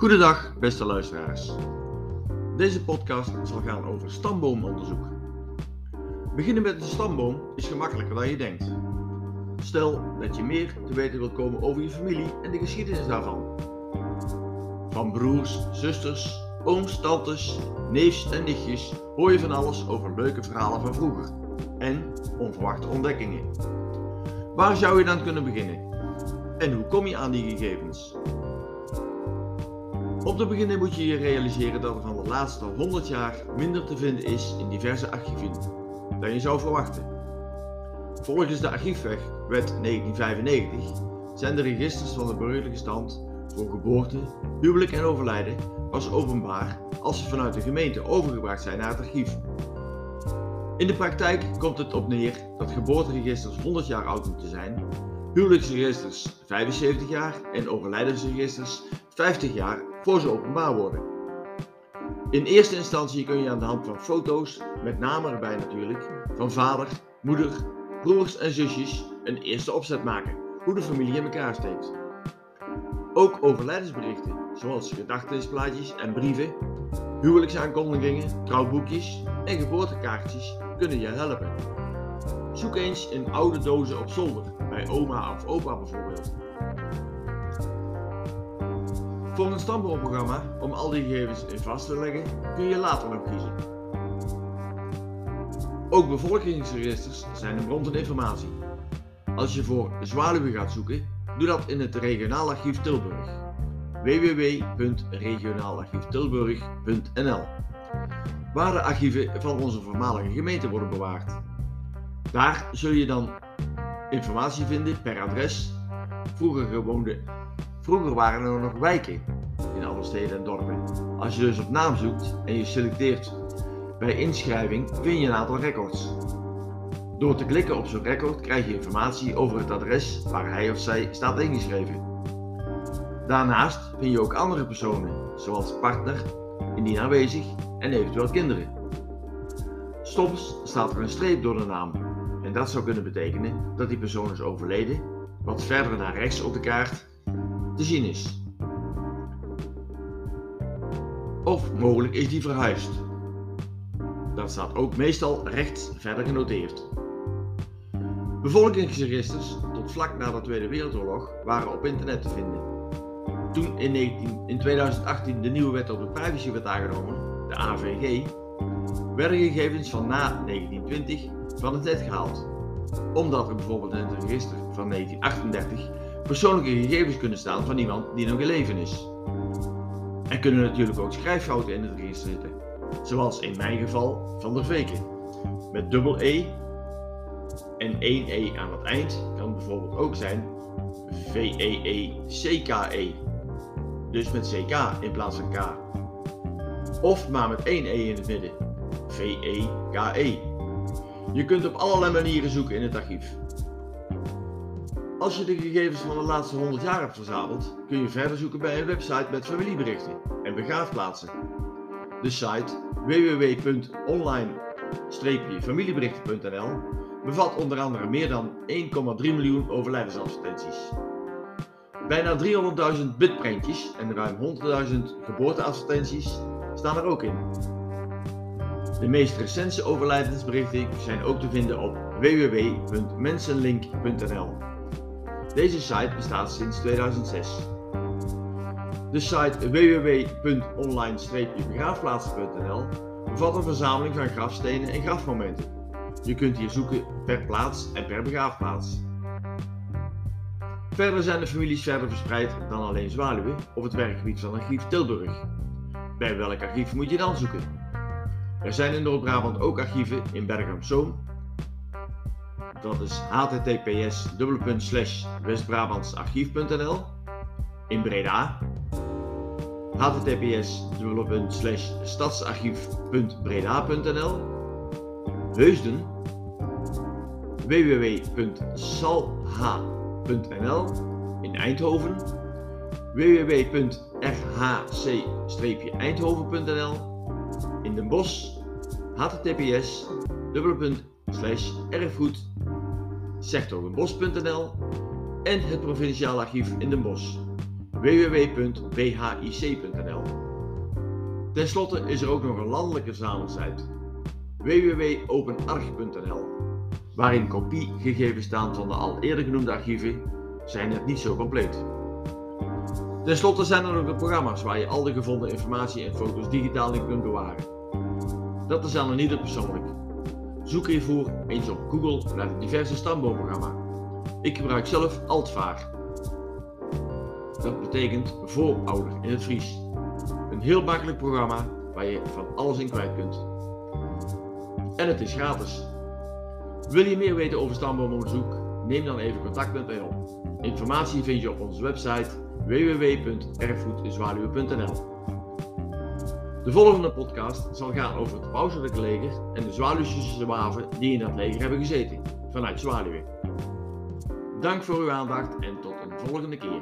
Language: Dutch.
Goedendag, beste luisteraars. Deze podcast zal gaan over stamboomonderzoek. Beginnen met een stamboom is gemakkelijker dan je denkt. Stel dat je meer te weten wilt komen over je familie en de geschiedenis daarvan. Van broers, zusters, ooms, tantes, neefs en nichtjes hoor je van alles over leuke verhalen van vroeger en onverwachte ontdekkingen. Waar zou je dan kunnen beginnen? En hoe kom je aan die gegevens? Om te beginnen moet je je realiseren dat er van de laatste 100 jaar minder te vinden is in diverse archieven dan je zou verwachten. Volgens de archiefwet 1995 zijn de registers van de burgerlijke stand voor geboorte, huwelijk en overlijden pas openbaar als ze vanuit de gemeente overgebracht zijn naar het archief. In de praktijk komt het op neer dat geboorteregisters 100 jaar oud moeten zijn, huwelijksregisters 75 jaar en overlijdensregisters 50 jaar voor ze openbaar worden. In eerste instantie kun je aan de hand van foto's, met name erbij natuurlijk, van vader, moeder, broers en zusjes een eerste opzet maken hoe de familie in elkaar steekt. Ook overlijdensberichten, zoals gedachtenisplaatjes en brieven, huwelijksaankondigingen, trouwboekjes en geboortekaartjes kunnen je helpen. Zoek eens in oude dozen op zolder, bij oma of opa bijvoorbeeld. Voor een stamboomprogramma, om al die gegevens in vast te leggen, kun je later nog kiezen. Ook bevolkingsregisters zijn een bron van informatie. Als je voor zwaluwen gaat zoeken, doe dat in het Regionaal Archief Tilburg. www.regionaalarchieftilburg.nl Waar de archieven van onze voormalige gemeente worden bewaard. Daar zul je dan informatie vinden per adres. Vroeger gewoonde Vroeger waren er nog wijken steden en dorpen. Als je dus op naam zoekt en je selecteert bij inschrijving, vind je een aantal records. Door te klikken op zo'n record krijg je informatie over het adres waar hij of zij staat ingeschreven. Daarnaast vind je ook andere personen, zoals partner, indien aanwezig en eventueel kinderen. Soms staat er een streep door de naam en dat zou kunnen betekenen dat die persoon is overleden, wat verder naar rechts op de kaart te zien is. Of mogelijk is die verhuisd. Dat staat ook meestal rechts verder genoteerd. Bevolkingsregisters tot vlak na de Tweede Wereldoorlog waren op internet te vinden. Toen in, 19, in 2018 de nieuwe wet op de privacy werd aangenomen, de AVG, werden gegevens van na 1920 van het net gehaald. Omdat er bijvoorbeeld in het register van 1938 persoonlijke gegevens kunnen staan van iemand die nog in leven is. Er kunnen natuurlijk ook schrijffouten in het register zitten, zoals in mijn geval van der Veken. Met dubbel E en één E aan het eind kan bijvoorbeeld ook zijn V-E-E-C-K-E. E. Dus met CK in plaats van K. Of maar met één E in het midden. V-E-K-E. -E. Je kunt op allerlei manieren zoeken in het archief. Als je de gegevens van de laatste 100 jaar hebt verzameld, kun je verder zoeken bij een website met familieberichten en begraafplaatsen. De site www.online-familieberichten.nl bevat onder andere meer dan 1,3 miljoen overlijdensadvertenties. Bijna 300.000 bitprintjes en ruim 100.000 geboorteadvertenties staan er ook in. De meest recente overlijdensberichten zijn ook te vinden op www.mensenlink.nl. Deze site bestaat sinds 2006. De site www.online-begraafplaatsen.nl bevat een verzameling van grafstenen en grafmomenten. Je kunt hier zoeken per plaats en per begraafplaats. Verder zijn de families verder verspreid dan alleen Zwaluwe op het werkgebied van Archief Tilburg. Bij welk archief moet je dan zoeken? Er zijn in Noord-Brabant ook archieven in Bergen Zoom, dat is https westbrabantsarchief.nl in Breda. Https stadsarchief.breda.nl Heusden www.salha.nl in Eindhoven. www.rhc-eindhoven.nl in Den Bosch. Https sectorenbos.nl en het Provinciaal Archief in Den Bosch www.bhic.nl. Ten slotte is er ook nog een landelijke verzamelingssite www.openarch.nl, waarin kopiegegevens staan van de al eerder genoemde archieven, zijn het niet zo compleet. Ten slotte zijn er nog de programma's waar je al de gevonden informatie en foto's digitaal in kunt bewaren. Dat is aan ieder persoonlijk. Zoek hiervoor eens op Google naar het diverse stamboomprogramma. Ik gebruik zelf Altvaar. Dat betekent voorouder in het Fries. Een heel makkelijk programma waar je van alles in kwijt kunt. En het is gratis. Wil je meer weten over stamboomonderzoek? Neem dan even contact met mij op. Informatie vind je op onze website www.erfgoedzwaluwe.nl De volgende podcast zal gaan over het pauselijke leger en de Zwaluwse waven die in dat leger hebben gezeten, vanuit Zwaluwe. Dank voor uw aandacht en tot een volgende keer.